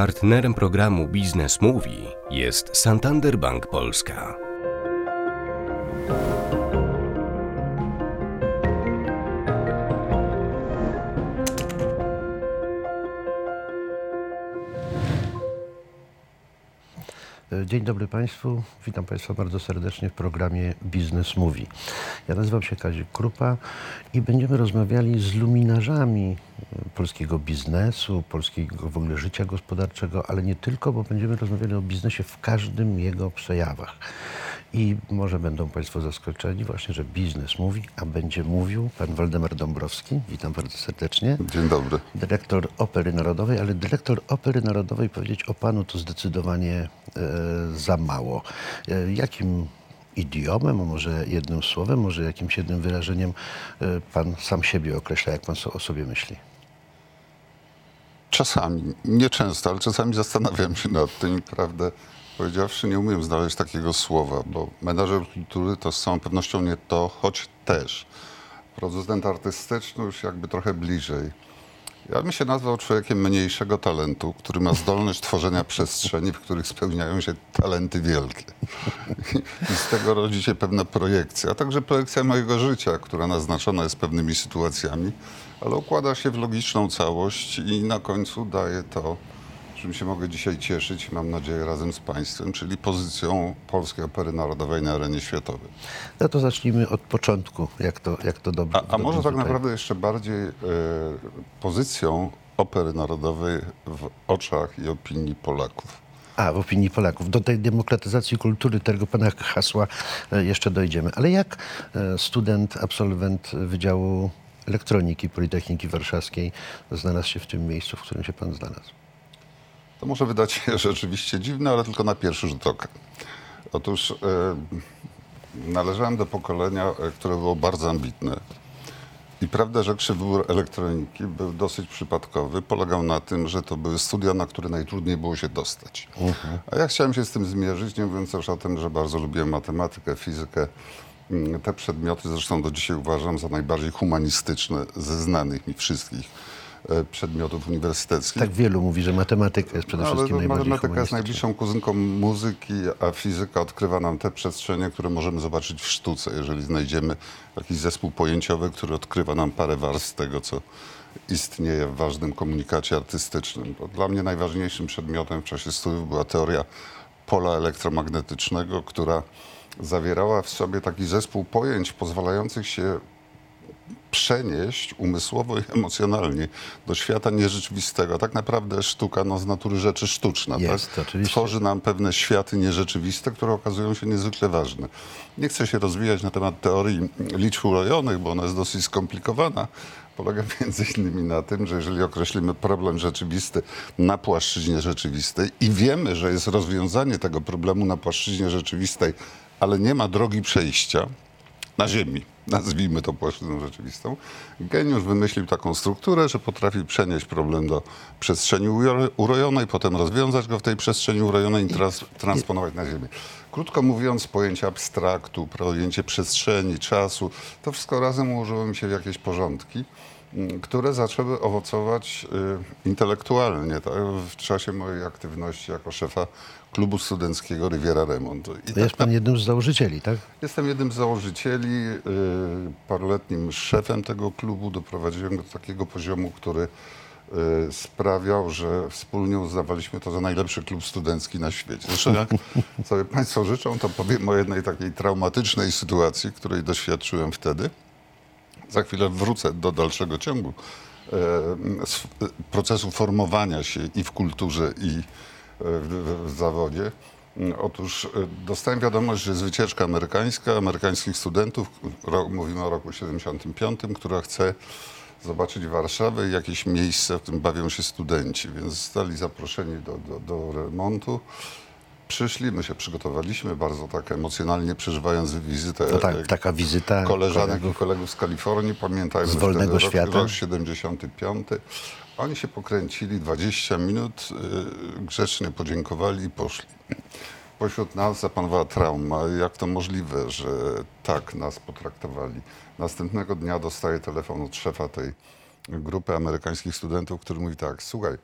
Partnerem programu Biznes Mówi jest Santander Bank Polska. Dzień dobry Państwu. Witam Państwa bardzo serdecznie w programie Biznes Mówi. Ja nazywam się Kazik Krupa i będziemy rozmawiali z luminarzami polskiego biznesu, polskiego w ogóle życia gospodarczego, ale nie tylko, bo będziemy rozmawiali o biznesie w każdym jego przejawach. I może będą Państwo zaskoczeni właśnie, że biznes mówi, a będzie mówił pan Waldemar Dąbrowski. Witam bardzo serdecznie Dzień dobry. dyrektor Opery Narodowej, ale dyrektor Opery Narodowej powiedzieć o panu to zdecydowanie e, za mało. E, jakim idiomem, a może jednym słowem, może jakimś jednym wyrażeniem e, pan sam siebie określa, jak pan o sobie myśli? Czasami, nie często, ale czasami zastanawiam się nad tym prawdę powiedziawszy, nie umiem znaleźć takiego słowa, bo menadżer kultury to z całą pewnością nie to, choć też. Producent artystyczny już jakby trochę bliżej. Ja bym się nazwał człowiekiem mniejszego talentu, który ma zdolność tworzenia przestrzeni, w których spełniają się talenty wielkie. I z tego rodzi się pewna projekcja, a także projekcja mojego życia, która naznaczona jest pewnymi sytuacjami, ale układa się w logiczną całość i na końcu daje to, czym się mogę dzisiaj cieszyć, mam nadzieję, razem z Państwem, czyli pozycją Polskiej Opery Narodowej na arenie światowej. No to zacznijmy od początku, jak to, jak to dobrze A, a może tak tutaj- naprawdę jeszcze bardziej e, pozycją Opery Narodowej w oczach i opinii Polaków. A, w opinii Polaków. Do tej demokratyzacji kultury, tego pana hasła e, jeszcze dojdziemy. Ale jak e, student, absolwent Wydziału Elektroniki Politechniki Warszawskiej znalazł się w tym miejscu, w którym się pan znalazł? To może wydać się rzeczywiście dziwne, ale tylko na pierwszy rzut oka. Otóż e, należałem do pokolenia, e, które było bardzo ambitne. I prawda rzekszy, wybór elektroniki był dosyć przypadkowy. Polegał na tym, że to były studia, na które najtrudniej było się dostać. A ja chciałem się z tym zmierzyć, nie mówiąc już o tym, że bardzo lubiłem matematykę, fizykę. Mm, Te przedmioty zresztą do dzisiaj uważam za najbardziej humanistyczne ze znanych mi wszystkich przedmiotów uniwersyteckich. Tak wielu mówi, że matematyka jest przede Ale wszystkim to najbardziej matematyka jest najbliższą kuzynką muzyki, a fizyka odkrywa nam te przestrzenie, które możemy zobaczyć w sztuce, jeżeli znajdziemy jakiś zespół pojęciowy, który odkrywa nam parę warstw tego, co istnieje w ważnym komunikacie artystycznym. Bo dla mnie najważniejszym przedmiotem w czasie studiów była teoria pola elektromagnetycznego, która zawierała w sobie taki zespół pojęć pozwalających się przenieść umysłowo i emocjonalnie do świata nierzeczywistego. Tak naprawdę sztuka no, z natury rzeczy sztuczna. Jest, tak? oczywiście. Tworzy nam pewne światy nierzeczywiste, które okazują się niezwykle ważne. Nie chcę się rozwijać na temat teorii liczb urojonych, bo ona jest dosyć skomplikowana. Polega między innymi na tym, że jeżeli określimy problem rzeczywisty na płaszczyźnie rzeczywistej i wiemy, że jest rozwiązanie tego problemu na płaszczyźnie rzeczywistej, ale nie ma drogi przejścia, na Ziemi, nazwijmy to płaszczyzną rzeczywistą, geniusz wymyślił taką strukturę, że potrafi przenieść problem do przestrzeni uro- urojonej, potem rozwiązać go w tej przestrzeni urojonej i trans- transponować na Ziemię. Krótko mówiąc, pojęcie abstraktu, pojęcie przestrzeni, czasu, to wszystko razem ułożyło mi się w jakieś porządki, które zaczęły owocować y, intelektualnie tak, w czasie mojej aktywności jako szefa klubu studenckiego Riviera Remont. I jest pan jednym z założycieli, tak? Jestem jednym z założycieli, yy, paroletnim szefem tego klubu. Doprowadziłem go do takiego poziomu, który yy, sprawiał, że wspólnie uznawaliśmy to za najlepszy klub studencki na świecie. Zresztą jak sobie Państwo życzą, to powiem o jednej takiej traumatycznej sytuacji, której doświadczyłem wtedy. Za chwilę wrócę do dalszego ciągu e, procesu formowania się i w kulturze, i e, w, zawodzie. Mm, Otóż e, dostałem wiadomość, że jest wycieczka amerykańska, amerykańskich studentów, mówimy o roku 75, która chce zobaczyć Warszawę i jakieś miejsce, w którym bawią się studenci, więc zostali zaproszeni do, do, do remontu. Przyszli, my się przygotowaliśmy bardzo tak emocjonalnie, przeżywając wizytę No tak, e, taka wizyta koleżanek kolegów. i kolegów z Kalifornii, pamiętajmy, Z wolnego wtedy świata. Rok, rok 75. Oni się pokręcili 20 minut, y, grzecznie podziękowali i poszli. Pośród nas zapanowała trauma. Jak to możliwe, że tak nas potraktowali? Następnego dnia dostaję telefon od szefa tej grupy amerykańskich studentów, który mówi tak, słuchaj,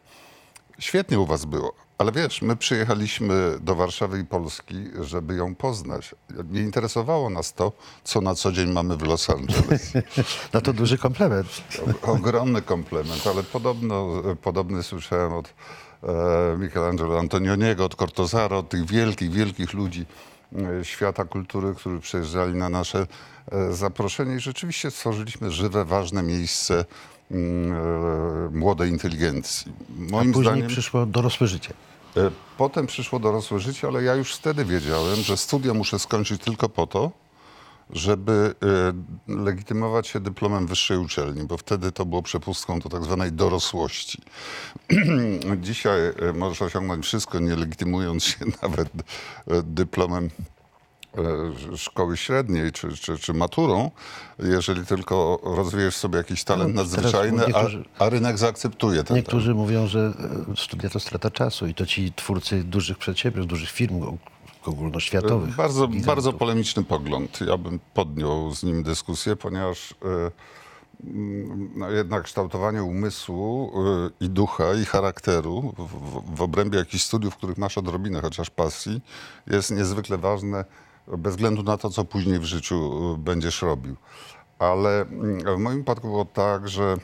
Świetnie u was było. Ale wiesz, my przyjechaliśmy do Warszawy i Polski, żeby ją poznać. Nie interesowało nas to, co na co dzień mamy w Los Angeles. No to duży komplement. Ogromny komplement, ale podobno, podobny słyszałem od e, Michelangelo Antonioniego, od Cortozara, od tych wielkich, wielkich ludzi e, świata kultury, którzy przyjeżdżali na nasze e, zaproszenie i rzeczywiście stworzyliśmy żywe, ważne miejsce młodej inteligencji. A Moim później zdaniem przyszło dorosłe życie. e, potem przyszło dorosłe życie, ale ja już wtedy wiedziałem, że studia muszę skończyć tylko po to, żeby e, legitymować się dyplomem wyższej uczelni, bo wtedy to było przepustką do tak zwanej dorosłości. Dzisiaj e, możesz osiągnąć wszystko, nie legitymując się nawet e, dyplomem e, szkoły średniej czy, czy, czy maturą, jeżeli tylko rozwijesz sobie jakiś talent No, nadzwyczajny, a, a rynek zaakceptuje ten Niektórzy mówią, że e, studia to strata czasu i to ci twórcy dużych przedsiębiorstw, dużych firm og- ogólnoświatowych. Bardzo, gigantów. bardzo polemiczny pogląd. Ja bym podjął z nim dyskusję, ponieważ e, mm, no, jednak kształtowanie umysłu e, i ducha, i charakteru w, w, w obrębie jakichś studiów, w których masz odrobinę chociaż pasji, jest niezwykle ważne bez względu na to, co później w życiu e, będziesz robił. Ale mm, w moim przypadku było tak, że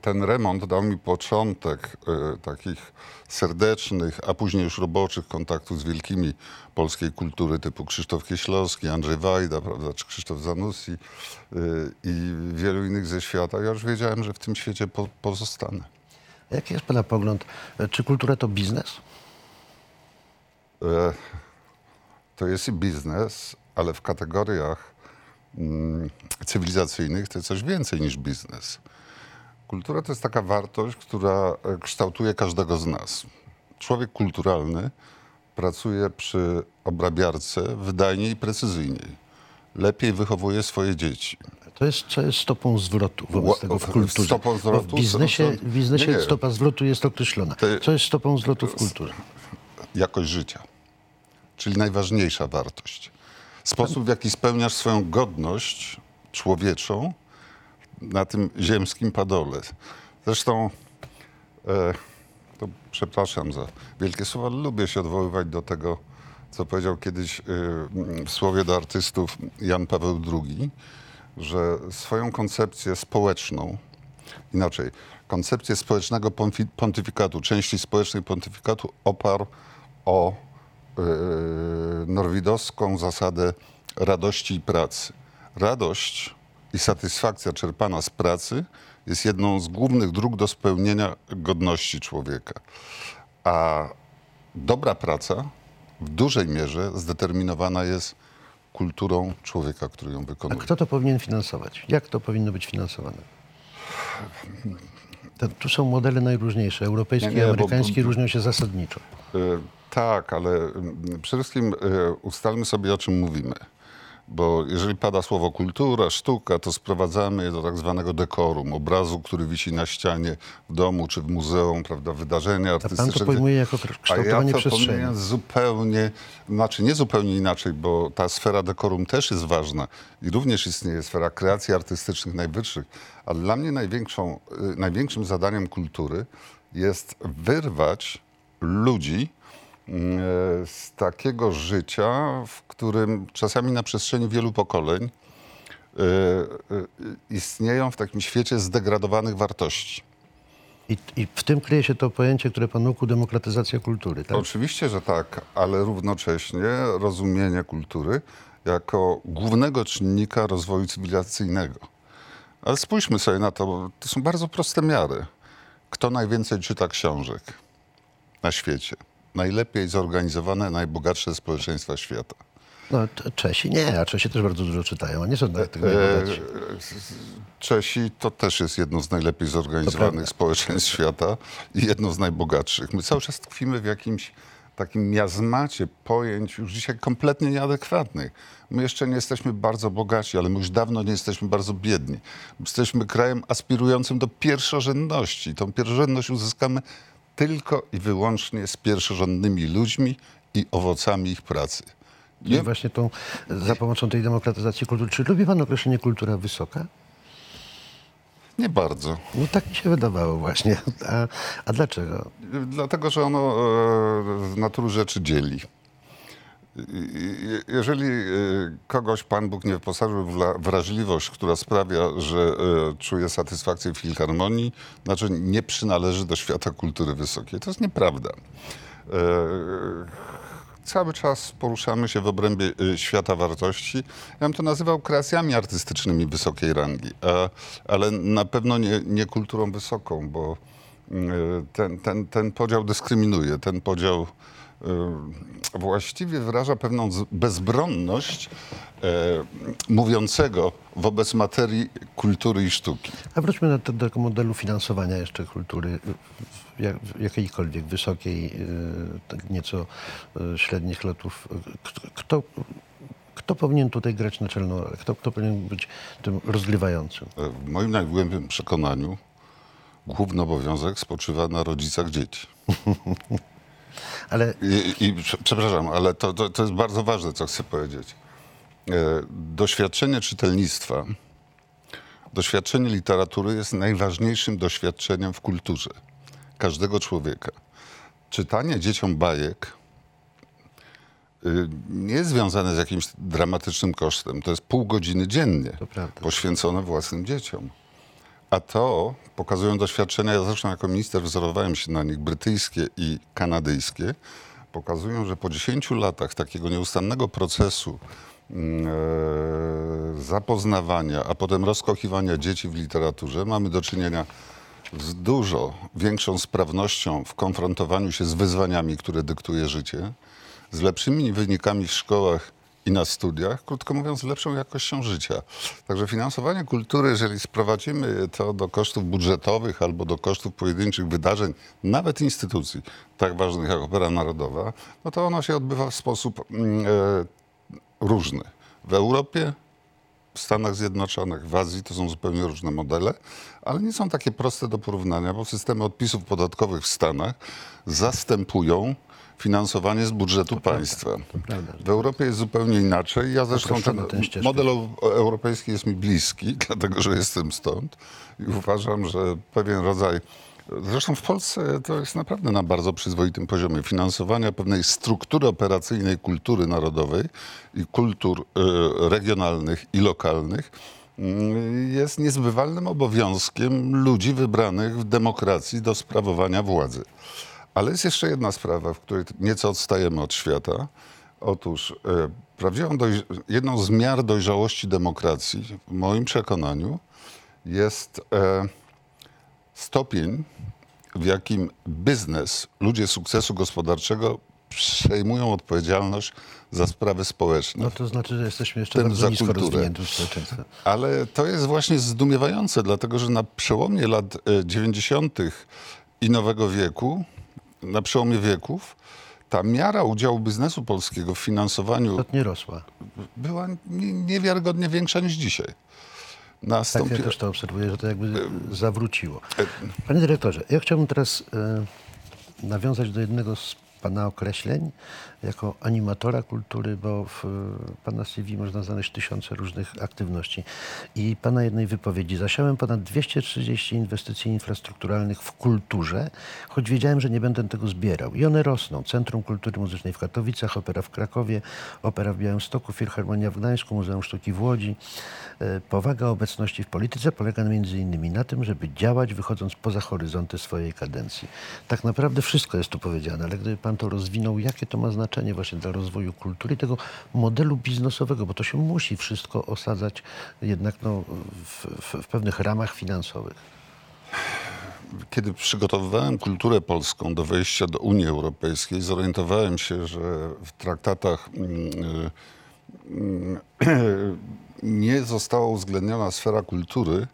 ten remont dał mi początek e, takich serdecznych, a później już roboczych kontaktów z wielkimi polskiej kultury typu Krzysztof Kieślowski, Andrzej Wajda, prawda, czy Krzysztof Zanussi e, i wielu innych ze świata. Ja już wiedziałem, że w tym świecie po, pozostanę. Jaki jest Pana pogląd? Czy kultura to biznes? E, to jest i biznes, ale w kategoriach mm, cywilizacyjnych to jest coś więcej niż biznes. Kultura to jest taka wartość, która e, kształtuje każdego z nas. Człowiek kulturalny pracuje przy obrabiarce wydajniej i precyzyjniej. Lepiej wychowuje swoje dzieci. To jest, co jest stopą zwrotu wobec tego w kulturze? stopą Bo zwrotu? w biznesie, co- w biznesie nie, nie. stopa zwrotu jest określona. Co jest stopą zwrotu w kulturze? jakość życia, czyli najważniejsza wartość. Sposób, w jaki spełniasz swoją godność człowieczą na tym ziemskim padole. Zresztą, e, to przepraszam za wielkie słowa, lubię się odwoływać do tego, co powiedział kiedyś e, w słowie do artystów Jan Paweł II, że swoją koncepcję społeczną, inaczej, koncepcję społecznego pontyfikatu, części społecznej pontyfikatu oparł o norwidowską zasadę radości i pracy. Radość i satysfakcja czerpana z pracy jest jedną z głównych dróg do spełnienia godności człowieka. A dobra praca w dużej mierze zdeterminowana jest kulturą człowieka, który ją A wykonuje. kto to powinien finansować? Jak to powinno być finansowane? To, tu są modele najróżniejsze. Europejskie Nie, nie, i bo- amerykańskie bo- różnią się zasadniczo. E, Tak, ale mm, przede wszystkim e, ustalmy sobie, o czym mówimy. Bo jeżeli pada słowo kultura, sztuka, to sprowadzamy je do tak zwanego dekorum, obrazu, który wisi na ścianie w domu czy w muzeum, prawda, wydarzenia A pan artystyczne. to pojmuje jako A ja kształtowanie to przestrzeni. pojmuję zupełnie, znaczy nie zupełnie inaczej, bo ta sfera dekorum też jest ważna i również istnieje sfera kreacji artystycznych najwyższych, ale dla mnie największą, y, największym zadaniem kultury jest wyrwać ludzi e, z takiego życia, w którym czasami na przestrzeni wielu pokoleń y, y, istnieją w takim świecie zdegradowanych wartości. I, I w tym kryje się to pojęcie, które pan mógł, demokratyzacja kultury. Tak? Oczywiście, że tak, ale równocześnie rozumienie kultury jako głównego czynnika rozwoju cywilizacyjnego. Ale spójrzmy sobie na to, bo to są bardzo proste miary. Kto najwięcej czyta książek na świecie? Najlepiej zorganizowane, najbogatsze społeczeństwa świata. No, Czesi nie, a Czesi też bardzo dużo czytają, a nie są tak tego E, najbogatsi. Czesi to też jest jedno z najlepiej zorganizowanych społeczeństw świata i jedno z najbogatszych. My cały czas tkwimy w jakimś takim miazmacie pojęć już dzisiaj kompletnie nieadekwatnych. My jeszcze nie jesteśmy bardzo bogaci, ale my już dawno nie jesteśmy bardzo biedni. Jesteśmy krajem aspirującym do pierwszorzędności. Tą pierwszorzędność uzyskamy tylko i wyłącznie z pierwszorzędnymi ludźmi i owocami ich pracy. I właśnie tą, za pomocą tej demokratyzacji kultury. Czy lubi pan określenie kultura wysoka? Nie bardzo. No tak mi się wydawało właśnie. A, a dlaczego? Dlatego, że ono e, w natury rzeczy dzieli. Jeżeli e, kogoś Pan Bóg nie wyposażył w wrażliwość, która sprawia, że e, czuje satysfakcję w filharmonii, znaczy nie przynależy do świata kultury wysokiej. To jest nieprawda. E, Cały czas poruszamy się w obrębie świata wartości. Ja bym to nazywał kreacjami artystycznymi wysokiej rangi, ale na pewno nie, nie kulturą wysoką, bo mm, ten, ten, ten podział dyskryminuje, ten podział właściwie wyraża pewną bezbronność e, mówiącego wobec materii kultury i sztuki. A wróćmy do, do tego modelu finansowania jeszcze kultury, jak, jakiejkolwiek wysokiej, y, tak nieco y, średnich lotów. Kto, kto, kto powinien tutaj grać naczelną rolę? Kto, kto powinien być tym rozgrywającym? E, W moim najgłębszym przekonaniu główny obowiązek spoczywa na rodzicach dzieci. Ale I, i prze- przepraszam, ale to, to, to jest bardzo ważne, co chcę powiedzieć. E, Doświadczenie czytelnictwa, doświadczenie literatury jest najważniejszym doświadczeniem w kulturze każdego człowieka. Czytanie dzieciom bajek y, nie jest związane z jakimś dramatycznym kosztem. To jest pół godziny dziennie poświęcone własnym dzieciom. A to pokazują doświadczenia, ja zresztą jako minister wzorowałem się na nich, brytyjskie i kanadyjskie, pokazują, że po 10 latach takiego nieustannego procesu mm, e, zapoznawania, a potem rozkochiwania dzieci w literaturze, mamy do czynienia z dużo większą sprawnością w konfrontowaniu się z wyzwaniami, które dyktuje życie, z lepszymi wynikami w szkołach i na studiach, krótko mówiąc, lepszą jakością życia. Także finansowanie kultury, jeżeli sprowadzimy to do kosztów budżetowych albo do kosztów pojedynczych wydarzeń, nawet instytucji tak ważnych jak Opera Narodowa, no to ono się odbywa w sposób mm, e, różny. W Europie w Stanach Zjednoczonych, w Azji to są zupełnie różne modele, ale nie są takie proste do porównania, bo systemy odpisów podatkowych w Stanach zastępują finansowanie z budżetu państwa. prawda. W Europie jest zupełnie inaczej. Ja zresztą ten ścieżkę. model eu- europejski jest mi bliski, dlatego że jestem stąd i uważam, że pewien rodzaj Zresztą w Polsce to jest naprawdę na bardzo przyzwoitym poziomie finansowania pewnej struktury operacyjnej kultury narodowej i kultur y, regionalnych i lokalnych y, jest niezbywalnym obowiązkiem ludzi wybranych w demokracji do sprawowania władzy. Ale jest jeszcze jedna sprawa, w której nieco odstajemy od świata. Otóż e, prawdziwą jedną z miar dojrzałości demokracji, w moim przekonaniu, jest e, stopień, w jakim biznes, ludzie sukcesu gospodarczego przejmują odpowiedzialność za sprawy społeczne. no to znaczy, że jesteśmy jeszcze Ten bardzo nisko rozwiniętym społeczeństwem. Ale to jest właśnie zdumiewające, dlatego że na przełomie lat e, 90. i nowego wieku, na przełomie wieków, ta miara udziału biznesu polskiego w finansowaniu Istotnie rosła. była nie- niewiarygodnie większa niż dzisiaj. Tak, Nastąpi... ja też to obserwuję, że to jakby zawróciło. Panie dyrektorze, ja chciałbym teraz e, nawiązać do jednego z Pana określeń jako animatora kultury, bo w Pana CV można znaleźć tysiące różnych aktywności. I Pana jednej wypowiedzi. Zasiałem ponad 230 inwestycji infrastrukturalnych w kulturze, choć wiedziałem, że nie będę tego zbierał. I one rosną. Centrum Kultury Muzycznej w Katowicach, Opera w Krakowie, Opera w Białymstoku, Filharmonia w Gdańsku, Muzeum Sztuki w Łodzi. E, Powaga obecności w polityce polega między innymi na tym, żeby działać wychodząc poza horyzonty swojej kadencji. Tak naprawdę wszystko jest tu powiedziane, ale gdyby Pan to rozwinął, jakie to ma znaczenie właśnie dla rozwoju kultury i tego modelu biznesowego, bo to się musi wszystko osadzać jednak no, w, w, w pewnych ramach finansowych. Kiedy przygotowywałem kulturę polską do wejścia do Unii Europejskiej, zorientowałem się, że w traktatach mm, y, nie została uwzględniona sfera kultury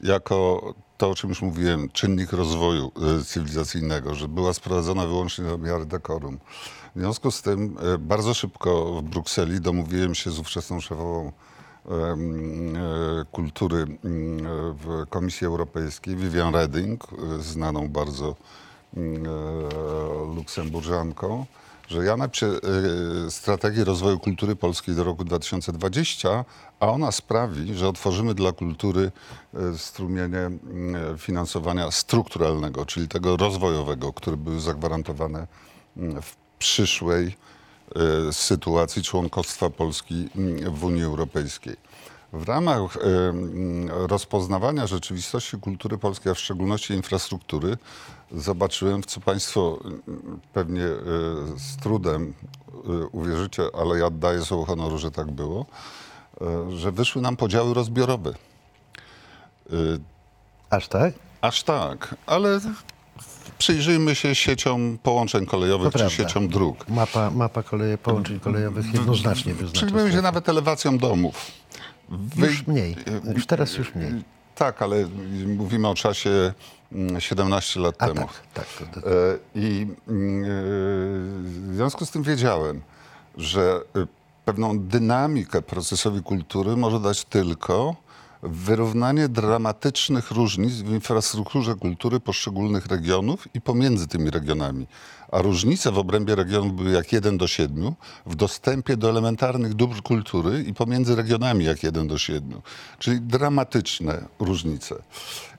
jako to, o czym już mówiłem, czynnik rozwoju y, cywilizacyjnego, że była sprowadzona wyłącznie do miary dekorum. W związku z tym y, bardzo szybko w Brukseli domówiłem się z ówczesną szefową e, kultury w Komisji Europejskiej, Vivian Reding, e, znaną bardzo e, luksemburżanką, że ja napiszę y, strategię rozwoju kultury polskiej do roku 2020, a ona sprawi, że otworzymy dla kultury y, strumienie finansowania strukturalnego, czyli tego rozwojowego, które były zagwarantowane w przyszłej y, sytuacji członkostwa Polski w Unii Europejskiej. W ramach y, y, rozpoznawania rzeczywistości kultury polskiej, a w szczególności infrastruktury, zobaczyłem, w co Państwo y, pewnie y, z trudem y, uwierzycie, ale ja daję słowo honoru, że tak było, że wyszły nam podziały rozbiorowe. Aż tak? Aż tak, ale przyjrzyjmy się sieciom połączeń kolejowych To czy prawda. sieciom dróg. Mapa, mapa koleje, połączeń kolejowych jednoznacznie wyznacza. Przyjrzyjmy się nawet elewacją domów. Wy- Już mniej. Już teraz już mniej. Tak, ale mówimy o czasie mm, 17 lat A temu. tak, tak. To, to, E, I mm, e, w związku z tym wiedziałem, że e, pewną dynamikę procesowi kultury może dać tylko wyrównanie dramatycznych różnic w infrastrukturze kultury poszczególnych regionów i pomiędzy tymi regionami. A różnice w obrębie regionów były jak 1 do 7 w dostępie do elementarnych dóbr kultury i pomiędzy regionami jak 1 do 7. Czyli dramatyczne różnice.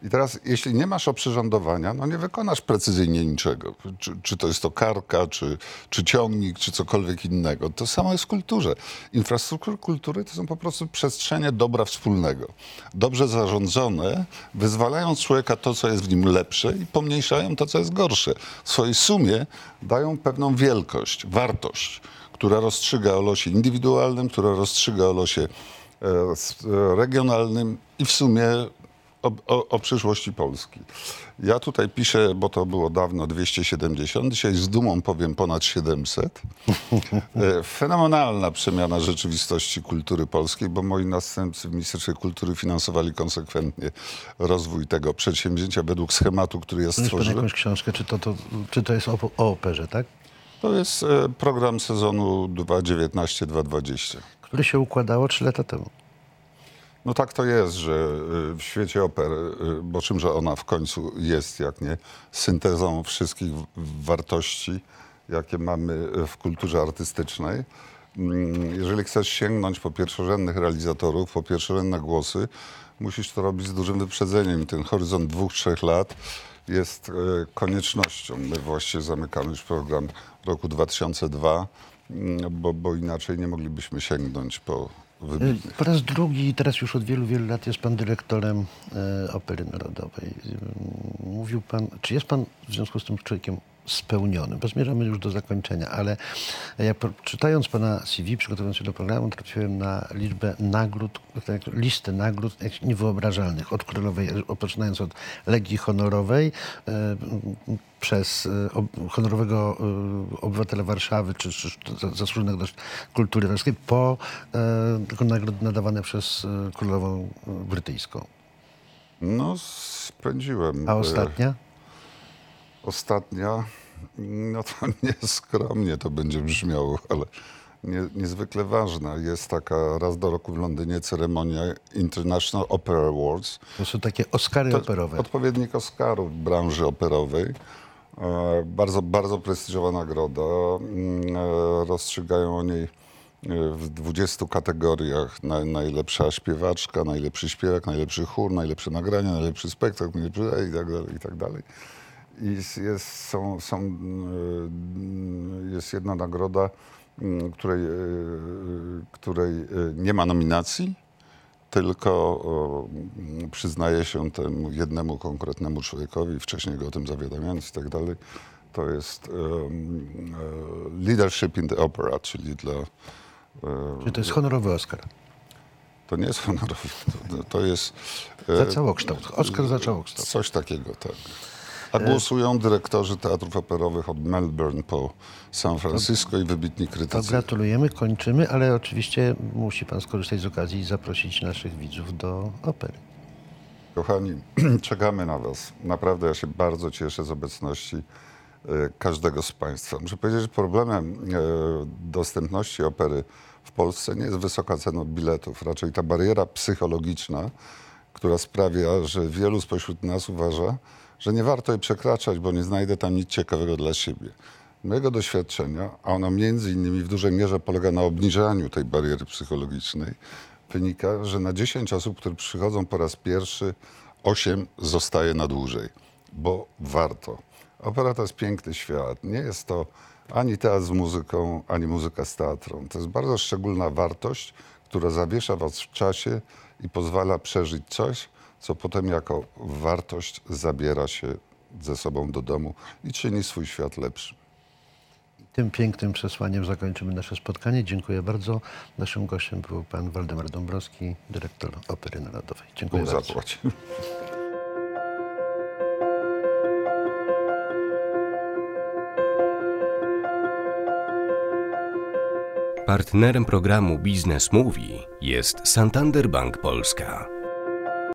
I teraz, jeśli nie masz oprzyrządowania, no nie wykonasz precyzyjnie niczego. Czy, czy to jest to karka, czy, czy ciągnik, czy cokolwiek innego. To samo jest w kulturze. Infrastruktury kultury to są po prostu przestrzenie dobra wspólnego. Dobrze zarządzone wyzwalają z człowieka to, co jest w nim lepsze i pomniejszają to, co jest gorsze. W swojej sumie dają pewną wielkość, wartość, która rozstrzyga o losie indywidualnym, która rozstrzyga o losie e, e, regionalnym i w sumie o, o, o przyszłości Polski. Ja tutaj piszę, bo to było dawno 270, dzisiaj z dumą powiem ponad 700. E, Fenomenalna przemiana rzeczywistości kultury polskiej, bo moi następcy w Ministerstwie Kultury finansowali konsekwentnie rozwój tego przedsięwzięcia według schematu, który ja Jest pan stworzyłem. jakąś książkę, czy to, to, czy to jest o, o operze, tak? To jest e, program sezonu 2019-2020. Które się układało trzy lata temu. No tak to jest, że y, w świecie opery, y, bo czymże ona w końcu jest, jak nie syntezą wszystkich wartości, jakie mamy w kulturze artystycznej. Mm, Jeżeli chcesz sięgnąć po pierwszorzędnych realizatorów, po pierwszorzędne głosy, musisz to robić z dużym wyprzedzeniem. Ten horyzont dwóch, trzech lat jest e, koniecznością. My właściwie zamykamy już program roku 2002, mm, bo, bo inaczej nie moglibyśmy sięgnąć po wybitnych. Po raz drugi, teraz już od wielu, wielu lat jest pan dyrektorem e, Opery Narodowej. Ym, Mówił pan, czy jest pan w związku z tym człowiekiem spełnionym? Bo zmierzamy już do zakończenia, ale ja czytając pana CV, przygotowując się do programu, trafiłem na liczbę nagród, tak, listę nagród niewyobrażalnych. Od królowej, e, poczynając od Legii Honorowej, e, przez e, honorowego obywatela Warszawy, czy, czy za- zasłużonego do kultury warskiej, po nagrody nadawane przez królową brytyjską. No, spędziłem. A ostatnia? Ostatnia, no to nieskromnie to będzie brzmiało, ale nie, niezwykle ważna. Jest taka raz do roku w Londynie ceremonia International Opera Awards. To są takie Oscary To operowe. Odpowiednik Oscarów w branży operowej. E, bardzo, bardzo prestiżowa nagroda. Mm, e, Rozstrzygają o niej w 20 kategoriach. Na, najlepsza śpiewaczka, najlepszy śpiewak, najlepszy chór, najlepsze nagrania, najlepszy spektakl, najlepszy i tak dalej, i tak dalej. I jest- są, są, mm, jest jedna nagroda, mm, której, e, której e, nie ma nominacji, tylko mm, przyznaje się temu jednemu konkretnemu człowiekowi, wcześniej go o tym zawiadamiając i tak dalej. To jest e, leadership in the opera, czyli dla... e, Czyli to jest honorowy Oscar. to nie jest honorowy, to, to jest... e, Za całokształt. Oscar za całokształt. Coś takiego, tak. A głosują dyrektorzy teatrów operowych od Melbourne po San Francisco i wybitni To krytycy. gratulujemy, kończymy, ale oczywiście musi pan skorzystać z okazji i zaprosić naszych widzów do opery. Kochani, czekamy na Was. Naprawdę ja się bardzo cieszę z obecności e, każdego z Państwa. Muszę powiedzieć, że problemem e, dostępności opery w Polsce nie jest wysoka cena biletów. Raczej ta bariera psychologiczna, która sprawia, że wielu spośród nas uważa, że nie warto jej przekraczać, bo nie znajdę tam nic ciekawego dla siebie. mojego doświadczenia, a ono między innymi w dużej mierze polega na obniżaniu tej bariery psychologicznej, wynika, że na 10 osób, które przychodzą po raz pierwszy, 8 zostaje na dłużej, bo warto. Opera to jest piękny świat. Nie jest to ani teatr z muzyką, ani muzyka z teatrą. To jest bardzo szczególna wartość, która zawiesza was w czasie i pozwala przeżyć coś, co potem jako wartość zabiera się ze sobą do domu i czyni swój świat lepszym. Tym pięknym przesłaniem zakończymy nasze spotkanie. Dziękuję bardzo. Naszym gościem był pan Waldemar Dąbrowski, dyrektor Opery Narodowej. Dziękuję Bóg bardzo. zapłać. Partnerem programu Biznes Mówi jest Santander Bank Polska.